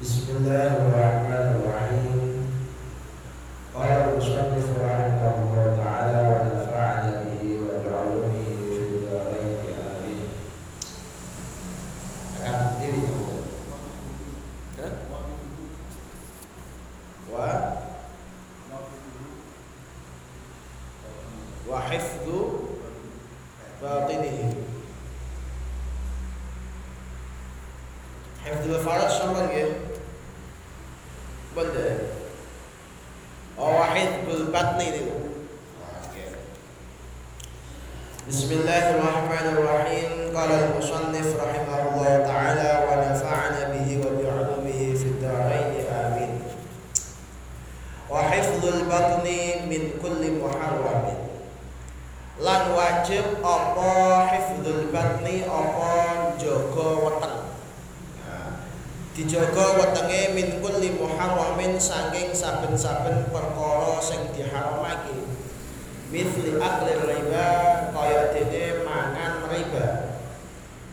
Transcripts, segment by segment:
Bismillahirrahmanirrahim. Hifdzul batni min kulli muharramin. Lan wajib apa hifdzul batni apa jaga weteng? Dijaga wetenge min kulli muharramin saking saben-saben perkara sing diharamake. Mithli akli riba kaya dene mangan riba.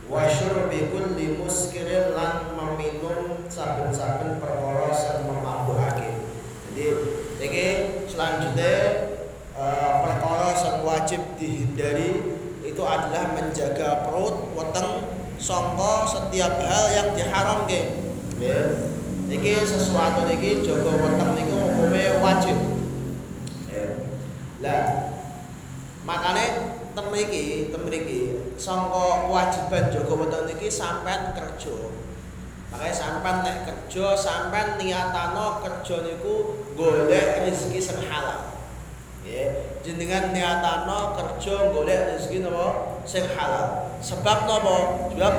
Wa syurbi kulli muskirin lan meminum saben-saben perkara iki selanjutnya uh, perkara sing wajib dihindari itu adalah menjaga perut weteng sangka setiap hal yang diharamke. Ya iki sesuatu iki jaga weteng niku hukume wajib. Lah makane tem iki tem iki sangka kewajiban jaga weteng niki sampean kerja makanya sampean nek kerja sampean niatano kerja niku golek rezeki sing halal. Ya jenengan niatano kerja golek rezeki napa? Sing halal. Sebab napa? Sebab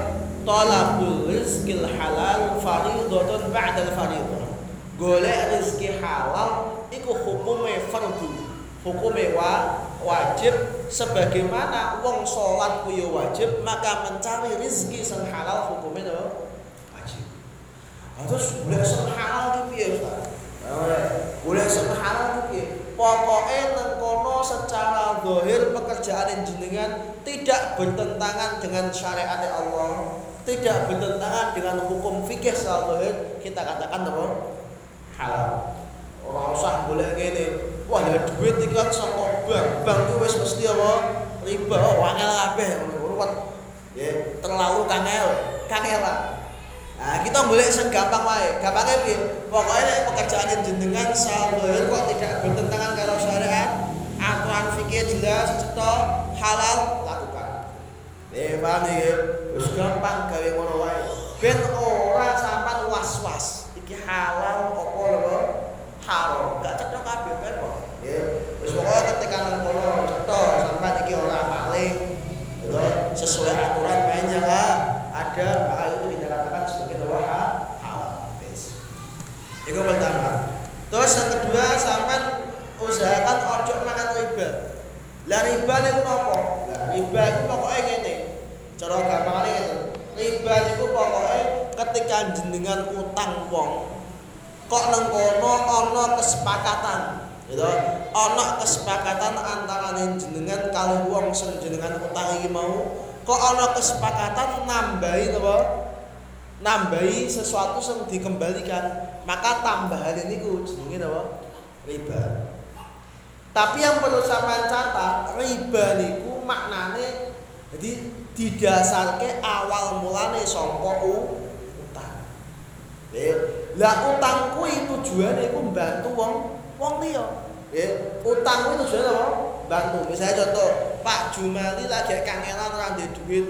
talabul rizqil halal fardhatun ba'da al fardhah golek rezeki halal iku hukume fardu. Hukume wa wajib. Sebagaimana wong salat ku ya wajib maka mencari rezeki sing halal hukume terus golek sing halal ki piye Ustaz? Golek sing halal ki piye pokoke nang kono secara zahir pekerjaan jenengan tidak bertentangan dengan syariat Allah tidak bertentangan dengan hukum fikih secara zahir kita katakan apa? Halal. Ora usah golek ngene. Wah ya duit iki kan saka bank. Bank itu wis mesti apa? Riba. Oh wangel kabeh. Ngono ya terlalu kangel. Kangel Nah, kita boleh sing gampang wae. Gampangnya piye? Pokoknya pekerjaan jenengan sahur kok tidak bertentangan karo syariat, aturan fikih jelas, cetok, halal, lakukan. Eh, paham iki? Wis gampang gawe ngono wae. Ben ora sampean was-was. Iki halal apa lho? Haram. Gak cetok kabeh ben kok. Ya, wis pokoke ketika nang kono cetok sampean iki ora maling. Sesuai aturan mainnya lah. Ada hal itu dikatakan sebagai doa halal. Wis. Itu pertama. Terus yang kedua sampean usahakan ojo makan riba. Lah riba niku napa? Lah riba itu pokoknya ngene. Cara gampangane ngene. Riba niku pokoknya ketika jenengan utang wong kok nang kono ana kesepakatan gitu ana kesepakatan antara jenengan kali wong sing jenengan utang iki mau kok ana kesepakatan nambahi apa nambahi sesuatu yang dikembalikan maka tambahan ini ku jenenge apa riba. Tapi yang perlu sampean catat riba niku maknane jadi didasarke awal mulane saka utang. Lah utang kuwi tujuane iku mbantu wong wong liya. Ya utang kuwi tujuane apa? Bantu misalnya contoh Pak Jumali lagi kangelan ora duit.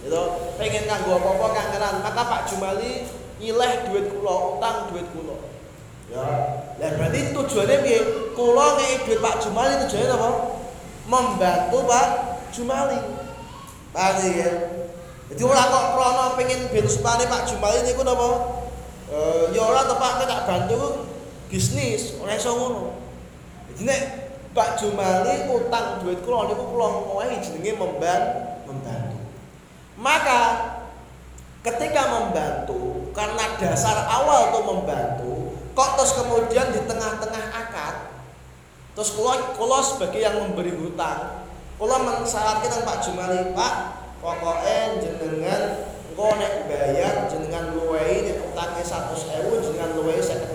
Gitu. Pengen nganggo apa-apa kangelan. Maka Pak Jumali nyileh duit kula utang duit kula. Ya lah berarti tujuannya piye? Kula ngeki duit Pak Jumali tujuannya apa? Membantu Pak Jumali. Paham ya? Jadi ora kok krono pengen ben supane Pak Jumali niku napa? Eh ya ora to Pak tak bantu bisnis ora iso ngono. Jadi nek Pak Jumali utang duit kula niku kula ngowahi jenenge memban membantu. Maka Ketika membantu, karena dasar awal tuh membantu, kok terus kemudian di tengah-tengah akad, terus kulo kulo sebagai yang memberi hutang, kulo mensyaratkan Pak Jumali Pak, pokoknya jenengan konek bayar jenengan luwei nek utangnya satu sewu jenengan luwei seket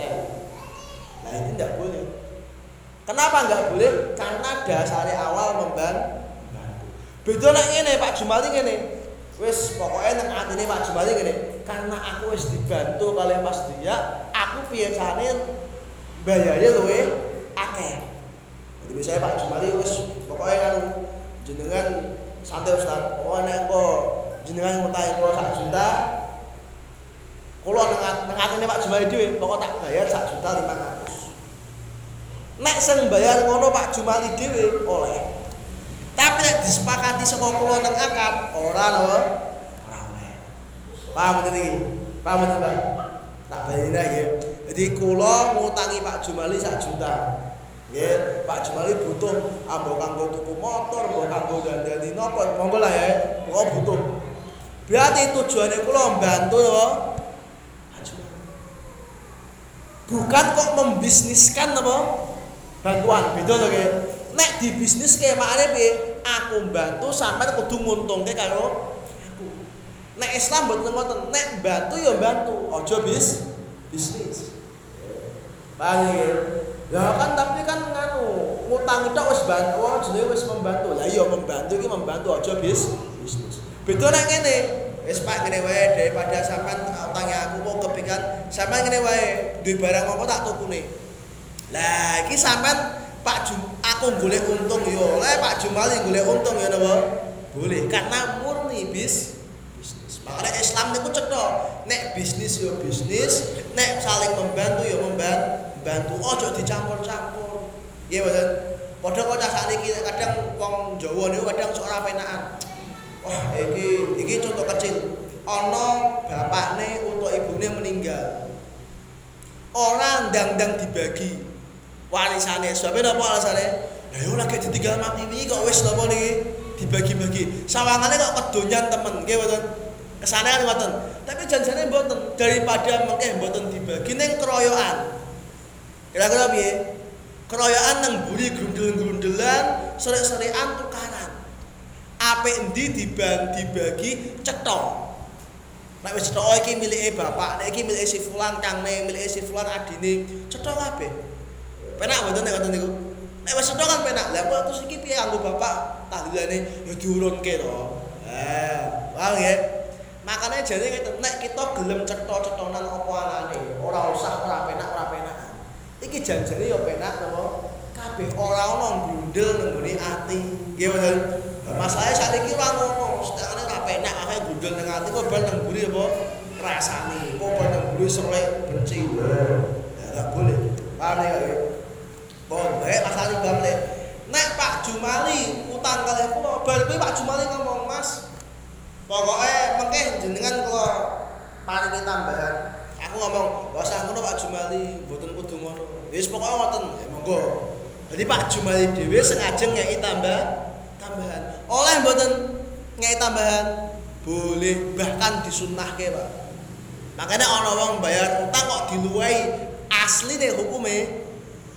nah itu tidak boleh. Kenapa nggak boleh? Karena dasar awal membantu. Betul nek ini Pak Jumali ini wis pokoknya nang atine Pak Jumali ngene karena aku wis dibantu kali Mas Dia aku biasane bayarnya luwe akeh. Jadi misalnya Pak Jumali wis pokoknya kan jenengan santai Ustaz. Pokoknya nek kok jenengan ngutahi kula sak juta kula nang atine Pak Jumali dhewe pokok tak bayar sak juta 500 nek sing bayar ngono Pak Jumali dhewe oleh nek disepakati saka kula nang akad ora lho paham iki paham Mbak tak bayar ya jadi kula ngutangi Pak Jumali sak juta. Nggih, Pak Jumali butuh ambo kanggo tuku motor, ambo kanggo dandani napa, monggo lah ya. Kula butuh. Berarti tujuannya kula membantu lho. Bukan kok membisniskan apa? Bantuan, beda lho nggih. Nek di bisnis kayak makane piye? Aku bantu sampai kudu nguntungke karo aku. Nek Islam mboten ngoten, nek bantu ya bantu, aja bis bisnis. Paham ya? Ya kan tapi kan nganu, ngutang tok wis bantu, wong wis membantu. Lah iya membantu iki membantu aja bis bisnis. Beda nek ngene, wis Pak ngene wae daripada sampean utangi aku kok kepikan sampean ngene wae duwe barang apa tak tukune. Lah iki sampean Pak Jum aku golek untung yo, lah Pak Jumali golek untung ya napa? Boleh karena murni bis bisnis. Makanya Islam niku cetha, nek bisnis yo bisnis, nek saling membantu yo membantu bantu ojo dicampur-campur. Nggih mboten. Padha kok sakniki kadang wong Jawa niku kadang sok ora penaan. Wah, iki iki contoh kecil. Ana bapakne utawa ibune meninggal. Ora ndang-ndang dibagi warisane. Sebab napa alasane? Lah yo lagi ditinggal mati iki kok wis napa niki dibagi-bagi. Sawangane kok kedonyan temen, nggih mboten. Kesane kan mboten. Tapi janjane mboten daripada mengke mboten dibagi ning keroyokan. Kira-kira piye? Keroyokan nang buri grundel-grundelan, sore-sorean tukaran. Apik endi diban dibagi cetha. Nek wis cetha oh, iki milike bapak, nek iki milike si fulan, kangne milike si fulan adine, cetha kabeh. Penak mboten ngoten niku. Nek wis cetha kan penak. Lah kok terus iki piye kanggo bapak tahlilane ya diurunke to. Eh, paham ya? Makanya jadi nek kita gelem cetha-cethonan apa anane, ora usah ora penak ora penak. iki janjane ya penak napa kabeh ora ana gundel nang ati nggih mboten masalahe saiki ora ngono sedekane ora penak ae gundel nang ati kok ben nang apa rasane kok ben nang mburi benci ya boleh paham ya boleh asale bamle nek Pak Jumali utang kali kula bar kuwi Pak Jumali ngomong Mas pokoknya mengke jenengan kula paringi tambahan. Aku ngomong gak usah ngono Pak Jumali mboten kudu ngono. Wis pokoke ngoten. Ya monggo. Jadi Pak Jumali dhewe sengaja ngeki tambah tambahan. Oleh mboten ngeki tambahan boleh bahkan disunnahke Pak. Makanya wong bayar utang kok diluwai asli nih hukume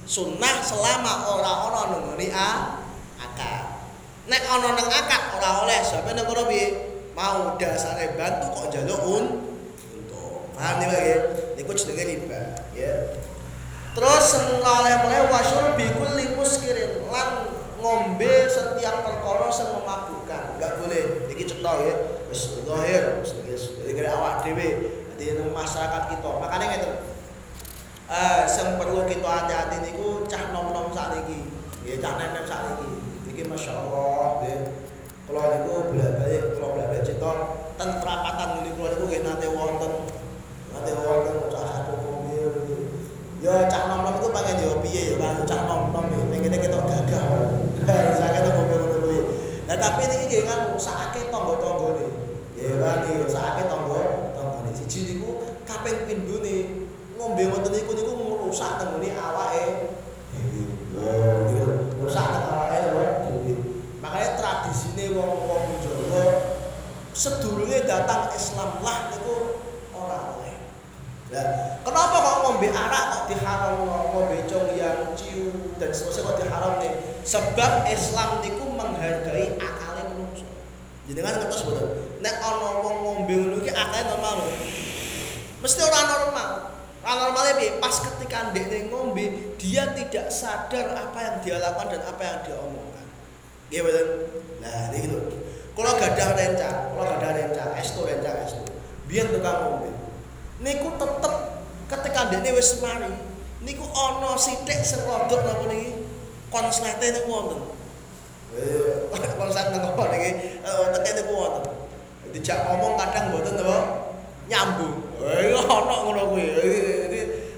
sunnah selama ora ana nang a akad nek ana nang akad ora oleh sampe ora piye mau dasare bantu kok njaluk un Paham nih bagi? Niku jenenge riba, ya. Terus oleh-oleh wasyur bikul limus kirin lan ngombe setiap perkara sing memabukkan. Enggak boleh. Iki cetha ya. Wis zahir, wis iki awak dhewe di masyarakat kita. Makanya ngeten. Eh, sing perlu kita hati-hati niku cah nom-nom sakniki. Nggih, cah nem-nem sakniki. Iki masyaallah, nggih. Kula niku bolak-balik, kula bolak-balik cita ten perapatan niku kula niku nggih nate wonten Nanti orang cak satu mobil Ya cak nom nom itu pengen jawab piye ya kan cak nom nom ya pengennya kita gagal. Saya kata mobil kuwi. Nah tapi ini dia kan sakit tonggo tonggo nih. Ya kan nih sakit tonggo tonggo nih. Siji niku kaping pindu nih ngombe ngoten niku niku merusak tenggone awake. Rusak awake lho. Makanya tradisine wong-wong Jawa sedurunge datang Islam lah niku ora oleh. Nah, kenapa kok ngombe arak kok diharam ngombe cong yang ciu dan seterusnya kok diharam nih? Sebab Islam niku menghargai akale manusia. Jadi kan ngertos betul. Nek ana wong ngombe ngono iki akale normal lho. Mesti ora normal. Ora normalnya piye? Pas ketika ndekne ngombe dia tidak sadar apa yang dia lakukan dan apa yang dia omongkan. Nggih betul. Nah, ini gitu. Kalau gadah renca, kalau gadah renca, estu renca estu. Biar tukang ngombe. Niku tetep ketika dia wis mari, niku ono sithik sing rodok napa niki konslete niku wonten. Eh, konslet nang apa niki? Eh, teke niku wonten. Dijak ngomong kadang mboten napa nyambung. Eh, ono ngono kuwi.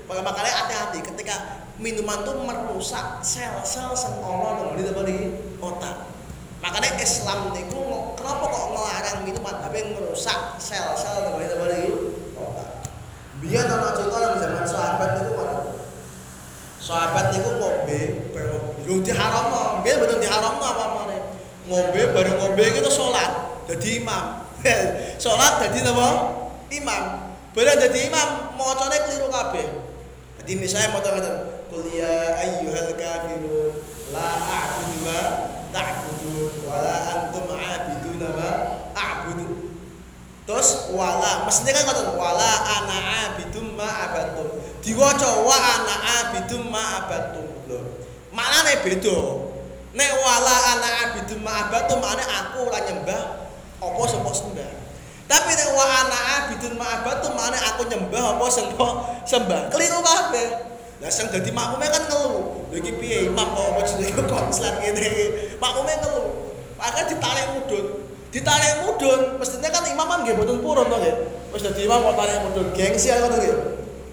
Makanya hati-hati ketika minuman itu merusak sel-sel ana nang di otak. Makanya Islam niku kenapa kok ngelarang minuman tapi merusak sel-sel nang di otak. Biar ana cerita nang zaman sahabat niku? Sahabat niku ngombe, lu diharamno, nggih betul diharamno apa mana? Ngombe bareng ngombe kita sholat, jadi imam. sholat jadi apa? Imam. Bareng jadi imam, macane keliru kabeh. Jadi misalnya mau tahu Qul ya ayyuhal kafirun la a'budu ma wa la antum 'abiduna ma a'budu. Terus wala mestinya kan kata wala ana 'abidum ma abatum. Diwaca wa ana 'abidum ma abatum. Lho. Maknane beda. Nek wala ana 'abidum ma abatum maknane aku ora nyembah apa sapa sembah. Tapi nek wa ana abidun ma'abatu mana aku nyembah apa sembah sembah. Keliru kabeh. Lah sing dadi makmume kan ngeluh. Lha iki piye imam kok apa jenenge konslet ngene iki. Makmume ngeluh. Maka ditarik mudun. Ditarik mudun, mestinya kan imam kan nggih mboten purun to nggih. Wis dadi imam kok tarik mudun, gengsi ngono nggih.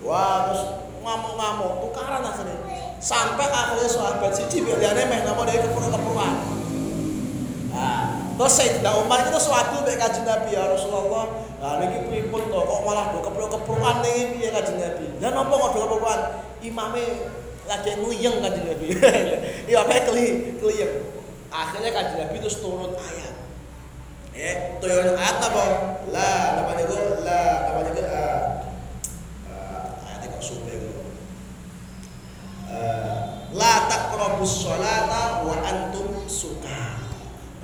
Wah, terus ngamuk-ngamuk, tukaran akhirnya. Sampai akhirnya sahabat siji bilane meh napa dhek kepuru-kepuruan. Nah, Terus Sayyidina Umar itu suatu mek Kanjeng Nabi ya Rasulullah. Lah niki pripun to kok malah do keprok-keprokan niki piye Kanjeng Nabi? Lah napa kok do keprokan? Imame lagi ngliyeng Kanjeng Nabi. Iya apa keli keliyeng. Akhirnya Kanjeng Nabi terus turun ayat. Eh, turun ayat apa? La, apa niku? La, apa niku? Uh, uh, ayat kok. Uh, la taqrabus sholata wa antum sukar.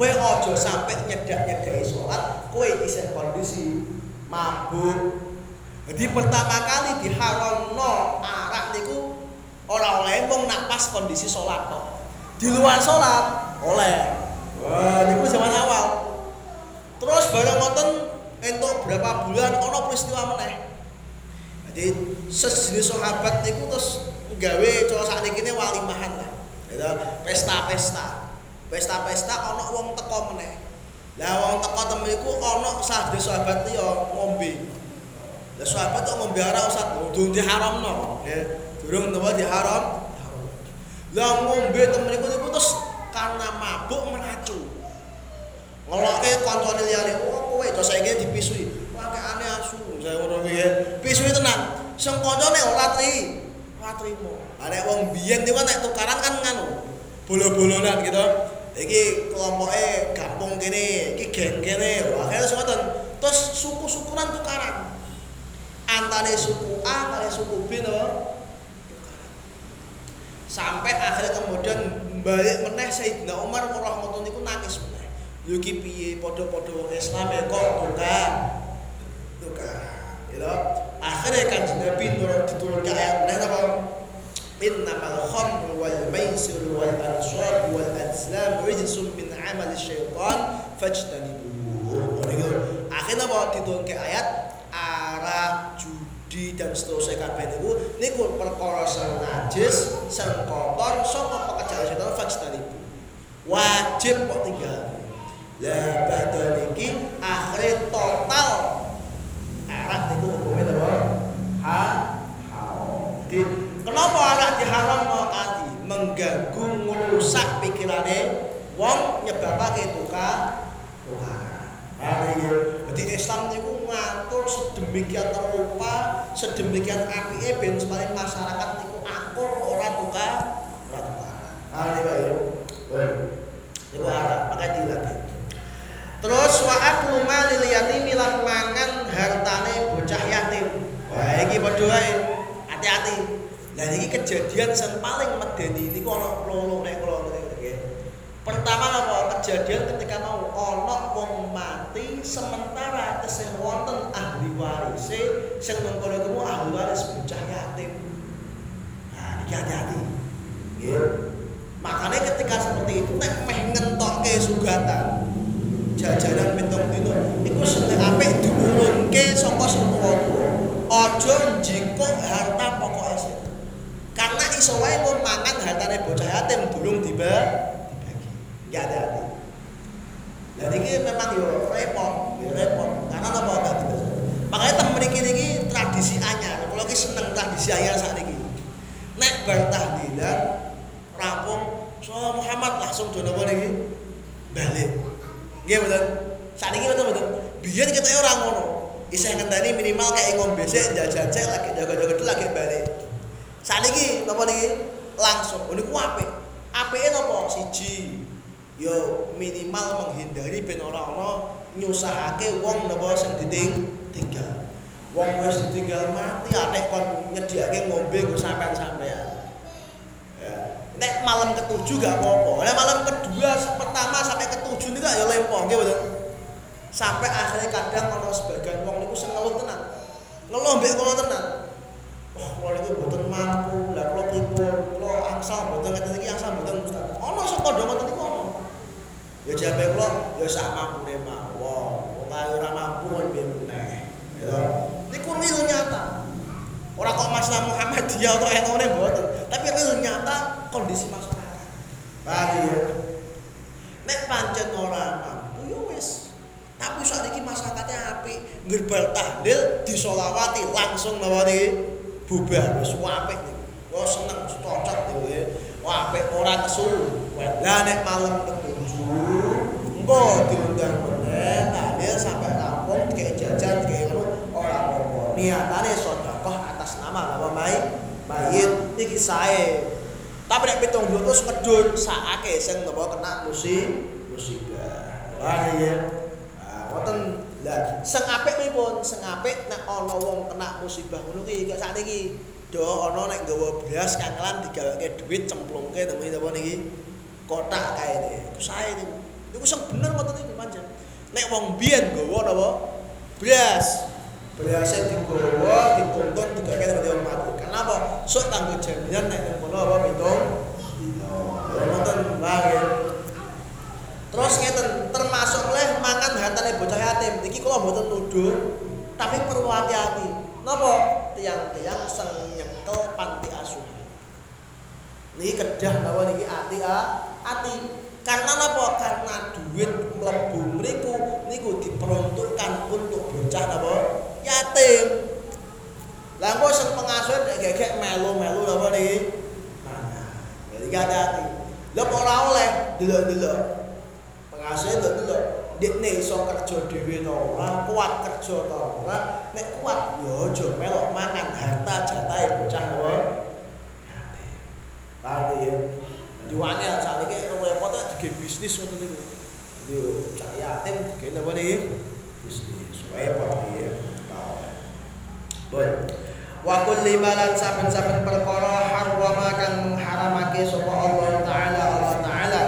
Kowe aja sampai nyedak-nyedaki sholat, kowe isih kondisi mabuk. Jadi pertama kali diharamno arak niku ora oleh wong nak pas kondisi sholat kok. Di luar sholat oleh. Wah, niku zaman awal. Terus bareng ngoten entuk berapa bulan ono peristiwa meneh. Jadi sejenis sahabat niku terus gawe cara sakniki walimahan lah. Gitu, pesta-pesta. pesta-pesta ana wong teko meneh. Lah wong teko temen iku ana sahabat sahabat liya ngombe. Lah sahabat kok ngombe arak usah durung diharamno. Ya, durung napa diharam. Lah ngombe temen iku niku terus karena mabuk meracu. Ngeloke kancane liyane, "Oh, kowe to saiki dipisui." Wah, aneh asu. Saya ngono piye? Pisui tenan. Sing ora tri. Trimo. Arek wong biyen niku nek tukaran kan nganu. Bolo-bolonan gitu. iki kelompoke kampung kene, iki geng kene. Akhirnya ngoten. Terus suku-sukuran tukaran. Antane suku A kali suku B no. Sampai akhirnya kemudian balik meneh Sayyidina Umar ngoten niku nangis meneh. Yo iki piye padha-padha Islam e kok tukar. Tukar. Ya Akhirnya kan Nabi nurut diturunkan. Ayat meneh apa? innamal khamru wal maisir wal ansab wal azlam rijsun min amali syaitan fajtanibuhu akhirnya mau diturunke ayat arak judi dan seterusnya kabeh niku. Niku perkara sing najis sing kotor saka pekerjaan setan fajtanibu. Wajib kok tinggal. Lah badal niki akhirnya total arak niku hukumnya apa? Ha? Haram. Diharam tadi? Mengganggu, merusak pikirane wong nyebabake tukar tukar. Jadi Islam niku ngatur sedemikian rupa, sedemikian apike ben supaya masyarakat niku akur ora tukar, ora ini Pak ya. Niku arah, pakai dilatih. Terus wa aklu malil yatimi mangan hartane bocah yatim. Wah iki padha. Hati-hati. Nah ini kejadian yang paling medeni ini ana loro nek nggih. Pertama apa kejadian ketika mau ana wong mati sementara tesih wonten ahli warise sing mengkono iku ahli waris bocah yatim. Nah iki hati-hati. Ya. Makanya ketika seperti itu nek meh ngentokke sugatan jajanan bocah yatim durung tiba dibagi ya ada hati jadi ini memang yo repot yo repot karena apa enggak gitu makanya temen mriki niki tradisi anyar kula ki seneng tradisi anyar saat ini nek bar tahlilan rampung so Muhammad langsung do napa niki balik Nggih mboten. Saniki mboten mboten. Biyen kita ora ngono. Isih ngenteni minimal kayak ngombe sik jajan cek lagi jaga-jaga lagi balik. Saniki napa niki langsung. Oh niku apik. Apike napa? Siji. Yo minimal menghindari ben ora ana nyusahake wong napa sing ditinggal. Wong wis ditinggal mati anek kon nyediake ngombe go sampean-sampean. Ya. Nek malam ketujuh gak apa-apa. Nek malam kedua pertama sampai ketujuh niku ya lempong nggih mboten. Sampai akhirnya kadang ana sebagian wong niku sing ngeluh tenan. Ngeluh mbek kula tenan. Wah, kula niku mboten mampu. Lah kula pripun? Kula angsal mboten ngeten iki angsal mboten Ustaz. Ana sing kandha ngoten niku ana. Ya jabe kula ya sak mampune mawon. Wong ora mampu kon meneh. Ya. Niku real nyata. Ora kok masalah Muhammadiyah atau yang mboten, tapi real nyata kondisi masyarakat. Paham ya? Nek pancen ora mampu ya wis. Tapi saat ini masyarakatnya apik, ngerbal tahlil disolawati langsung nawani bubar wis apik. Wah seneng cocok niku ya. Wah apik ora kesu. Lah nek malam ketujuh engko diundang meneh tahlil sampai rampung kayak jajan kayak ngono ora apa-apa. Niatane sedekah atas nama apa mai mayit iki sae. Tapi nek pitung dulu terus ngedun sakake sing napa kena musib musibah. Wah iya. Ah wonten lah sing apik pripun? Sing apik nek ana wong kena musibah ngono ki kok sakniki do ana nek nggawa beras kangelan digaweke dhuwit cemplungke temen apa niki kotak kae iku sae niku. Niku sing bener ngoten niku pancen. Nek wong biyen nggawa napa? Beras. Berasnya digawa, dituntun, digaweke temen wong mati. Kenapa? Sok tanggo jaminan nek ngono apa pitung nonton banget. Terus ngeten termasuk oleh mangan hartane bocah yatim. Iki kula mboten nuduh, tapi perlu hati-hati. Napa? Tiang-tiang sing nyekel panti asuhan. Niki kedah napa niki ati ah, ati. Karena napa? Karena duit mlebu mriku niku diperuntukkan untuk bocah napa? Yatim. Lah kok sing pengasuh nek gegek melu-melu napa niki? Mana? Jadi hati-hati. Kok ora oleh delok-delok. Pengasuh delok-delok. Dikne iso kerja dhewe ta ora, kuat kerja ta ora. Nek kuat ya aja melok mangan harta jatahe bocah napa? Yatim. Paham ya? Diwane sakniki repot dige bisnis ngoten niku. Yo cak yatim dige napa niki? Bisnis. Repot ya. Baik. Wa kulli malan saben-saben perkara harwama kang mengharamake sapa Allah taala Allah taala.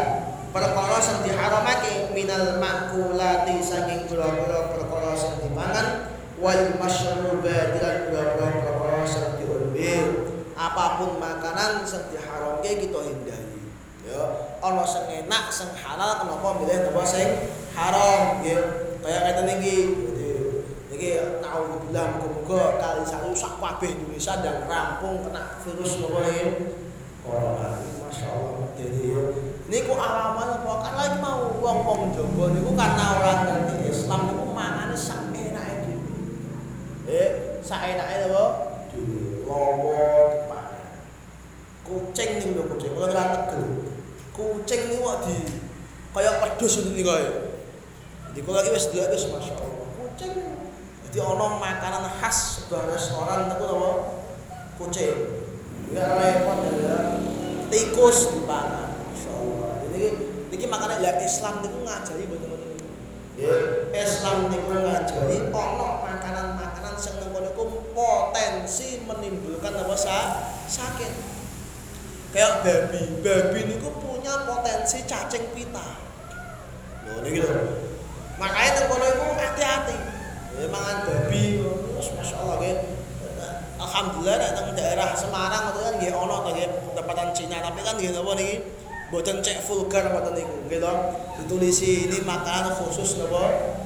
Perkara sing diharamake minal makulati saking pira-pira perkara sing dipangan wal masyrubati lan pira-pira perkara sing diombe. Apa pun makanan sing diharamke kita hindari. Ya, ana sing enak, sing halal kenapa milih napa sing haram ya. Kaya ngeten iki. Iki naudzubillah muga-muga kali sak kabeh Indonesia dan rampung kena virus napa iki. Corona. Masyaallah jadi niku alaman apa kan lagi mau wong-wong Jawa niku karena orang ngerti Islam niku mangane sak enake dhewe. Eh, sak enake apa? Dhewe. Lowo dipangan. Kucing ning lho kucing, kula ora tegel. Kucing kok di kaya wedhus ngene iki kaya. Jadi kula iki wis delok wis masyaallah. Kucing Jadi ono makanan khas sebuah restoran itu apa? Kucing. Ya repot ya. Tikus dipangan. Masyaallah. Jadi iki makanan ya Islam niku ngajari betul-betul. Ya, Islam niku ngajari ono makanan-makanan sing niku potensi menimbulkan apa sa sakit. Kayak babi, babi niku potensi cacing pita. Loh niki lho. Makanya teng kono iku hati-hati. Ya mangan babi terus masyaallah ya. alhamdulillah nek teng daerah Semarang itu kan nggih ana to nggih pendapatan Cina tapi kan nggih napa niki mboten cek vulgar niku nggih to ditulisi ini makanan khusus napa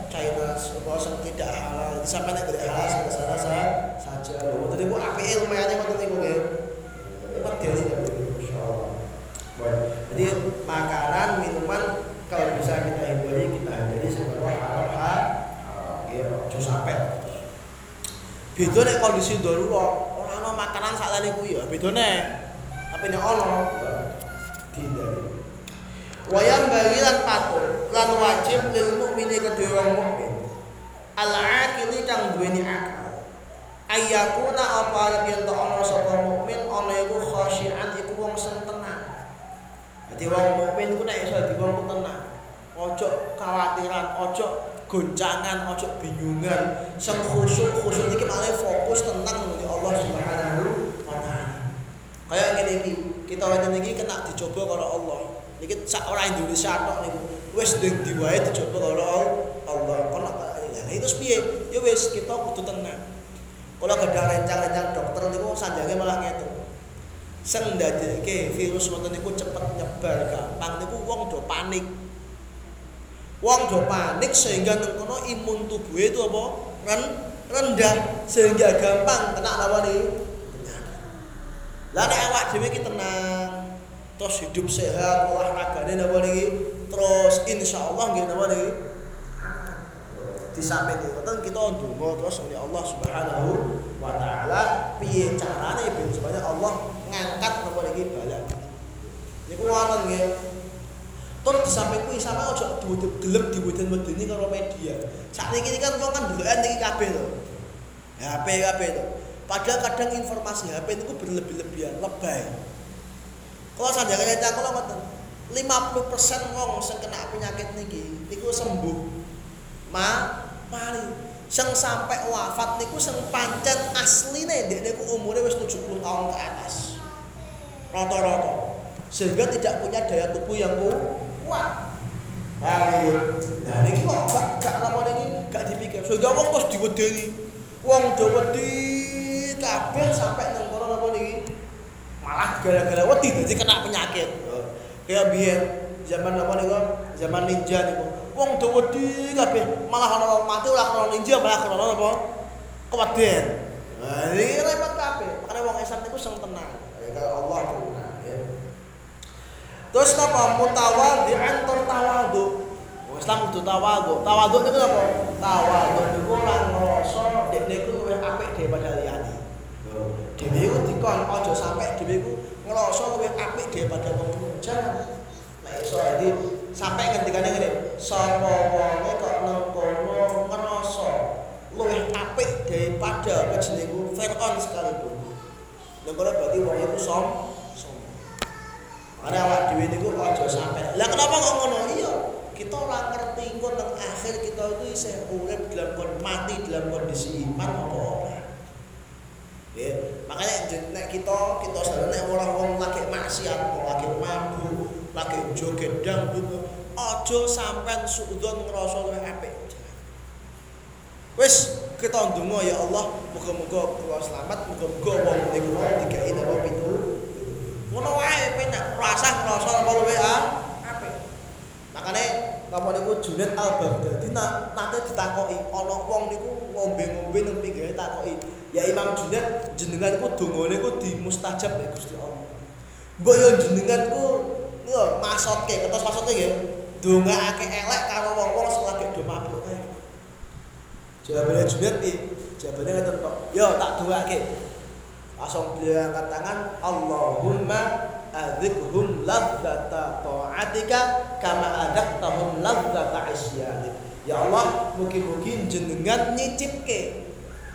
China apa sing tidak halal sampai nek halal rasa-rasa saja lho ngoten niku apike lumayan ngoten niku nggih medeni insyaallah jadi makanan minuman kalau bisa kita hindari kita hindari sebenarnya halal halal ya ojo sampai beda nek kondisi darurat ora ana makanan sak lali kuwi ya. Bedane tapi nek ana dihindari. Wayang bagi lan patut lan wajib lil mukmini kedua wong mukmin. Al aqili kang duweni akal. Ayyakuna apa arep yen to ana sapa mukmin ana iku khasyian iku wong sing tenang. Dadi wong mukmin ku nek iso di wong tenang ojo khawatiran ojo goncangan ojo bingungan. Sing khusyuk khusyuk iki malah fokus tenang ning Allah Subhanahu wa taala. Kaya ngene iki kita wonten iki kena dicoba karo Allah. Iki sak ora Indonesia tok niku. Wis ndek diwae dicoba karo Allah. Kono ya itu piye? Ya wis kita kudu tenang. Kalau ada rencang-rencang dokter niku sanjange malah ngeten sing ndadekke virus ngoten niku cepet nyebar gampang. Niku wong do panik Wong do panik sehingga nang kono imun tubuh itu apa? Ren rendah sehingga gampang kena lawan iki. Lah awak dhewe iki tenang, terus hidup sehat, olahragane napa niki, terus insyaallah nggih napa niki. Itu kan kita ndonga terus oleh Allah Subhanahu wa taala piye carane ben supaya Allah ngangkat napa niki bala. Niku wonten nggih Tur di samping kuwi sama aja gelem diweden-wedeni karo media. Sakniki iki kan wong kan ndelokan iki kabeh to. HP kabeh to. Padahal kadang informasi HP itu berlebih-lebihan, lebay. Kalau sanjangan nyata kalau ngoten, 50% wong sing kena penyakit niki niku sembuh. Ma mari sing sampai wafat niku sing pancen asline ndek niku umure wis 70 tahun ke atas. Rata-rata. Sehingga tidak punya daya tubuh yang kuat kuat. Nah, ini kok gak gak apa ini gak dipikir. Sehingga wong terus diwedeni. Wong do wedi kabeh sampai nang kono apa niki. Malah gara-gara wedi dadi kena penyakit. Kayak biyen zaman apa niku? Zaman ninja niku. Wong do wedi kabeh, malah ana mati ora krono ninja, malah krono apa? Keweden. Nah, ini repot kabeh. Makane wong Islam niku sing tenang. Ya Allah tenang. Terus apa? Mutawadhi'an tur tawadhu. Islam kudu tawadhu. Tawadhu niku apa? Tawadhu niku ora ngrasa dekne iku luwih apik daripada liyane. Dhewe iku dikon aja sampe dhewe iku ngrasa luwih apik daripada wong. Jangan. Nek iso dadi sampe ngendikane ngene, sapa kok nang kono ngrasa luwih apik daripada jenengku Firaun sekalipun. Lha berarti wong iku som Ada awak dhewe niku aja sampe. Lah kenapa kok ngono? Iya, kita ora ngerti engko nang akhir kita itu isih urip dalam kondisi mati dalam kondisi iman apa ora. Ya, makanya nek kita kita sadar nek ora wong lagi maksiat, lagi mabuk, lagi joget dangdut, aja sampean suudzon ngrasa luwih apik. Wis kita ndonga ya Allah, muga-muga kula selamat, muga-muga wong niku dikai napa pitu ngono wae penak rasa ngrasa apa luwe ah apik makane napa niku Junaid Al Baghdadi nate ditakoki ana wong niku ngombe-ngombe nang pinggire takoki ya Imam Junaid jenengan iku dongane iku dimustajab ya Gusti Allah. Mbok yo jenengan ku yo masotke ketos masotke nggih dongake elek karo wong-wong sing lagi do mabuk. Kae jawabane Junaid iki jawabane kok. Yo tak dongake langsung dia angkat tangan Allahumma adzikhum ladzata ta'atika kama adaktahum ladzata isyanik ya Allah mugi-mugi jenengan nyicipke.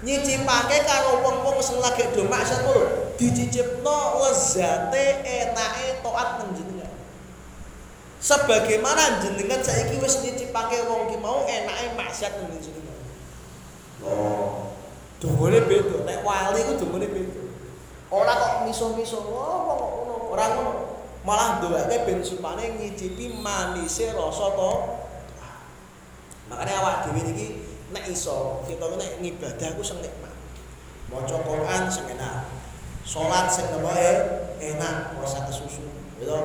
Nyicipake karo wong-wong sing lagi do maksiat lho. Dicicipno lezate enake taat nang jenengan. Sebagaimana jenengan saiki wis nyicipake wong ki mau enake maksiat nang jenengan. Oh. Dongane beda nek wali ku dongane beda Ora kok miso-miso ngono ngono, ora ngono. Malah ndowake ben supane ngicipi manise rasa to. Makane awak dhewe iki nek iso kita nek ngibadah ku sing nikmat. maca Quran sing enak salat sing eh, enak ora kesusu gitu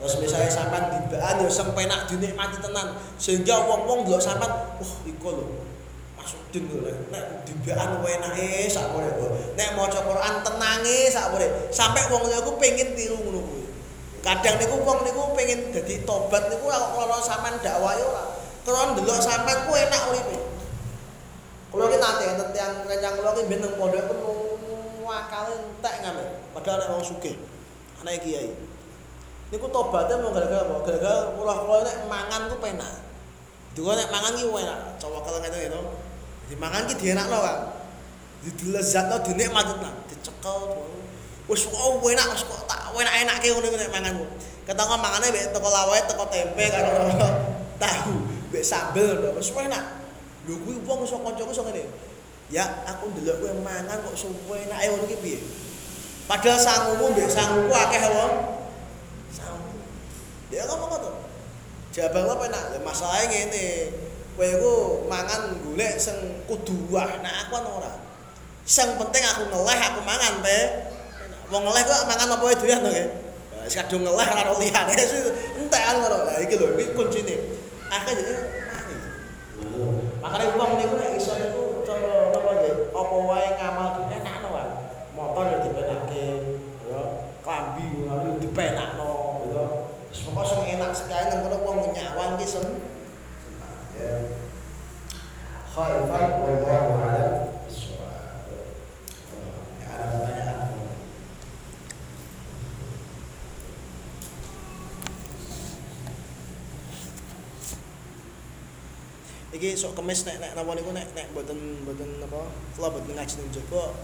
terus misalnya sampean dibaan ya sing penak dinikmati tenan sehingga wong-wong delok sampean wah iku lho Maksudin lho nek dibaan enake sak boleh nek maca Quran tenange sak boleh sampai wong liya ku pengen tiru ngono kuwi kadang niku wong niku pengen dadi tobat niku ora sampean dakwah ora Kalau ndelok sampean ku enak uripe. Kulo ki nate enten tiyang rencang kulo ki ben nang pondok ku akale entek ngene. Padahal nek wong sugih. Anak kiai. Niku tobatnya mau gara-gara apa? Gara-gara kulo kulo nek mangan ku penak. Juga nek mangan ki enak. Coba kalau ngene gitu. Di mangan ki dienakno, Kang. Dilezatno dinikmati tenan. Dicekel wis oh enak wis kok tak enak-enake ngono nek mangan. Ketangka mangane mek teko lawae teko tempe karo tahu. mbek sambel wis enak lho kuwi wong iso kancaku iso ngene ya aku ndelok kowe mangan kok suwe enake ngono ki piye padahal sangumu mbek sanguku akeh wong sangu dia ngomong ngono jabang apa enak ya masalahnya ngene kowe iku mangan golek sing kudu wah. Nah aku ora? Sing penting aku ngeleh aku mangan pe. Wong ngeleh kok mangan apa wae doyan to nggih wis kadung ngeleh karo liyane. Entek ngono. Lha iki lho iki kuncine. Akeh jadi mari. Makane wong niku nek iso niku cara napa nggih, apa wae ngamal enakno wae. Motor yo dipenake, ya. Klambi yo dipenakno, ya. Wis pokoke sing enak sekali nang kono wong nyawang ki sen. Khaifan wallahu a'lam. iki sok kemis nek nek napa niku nek nek mboten mboten apa kula mboten ngaji nang jaba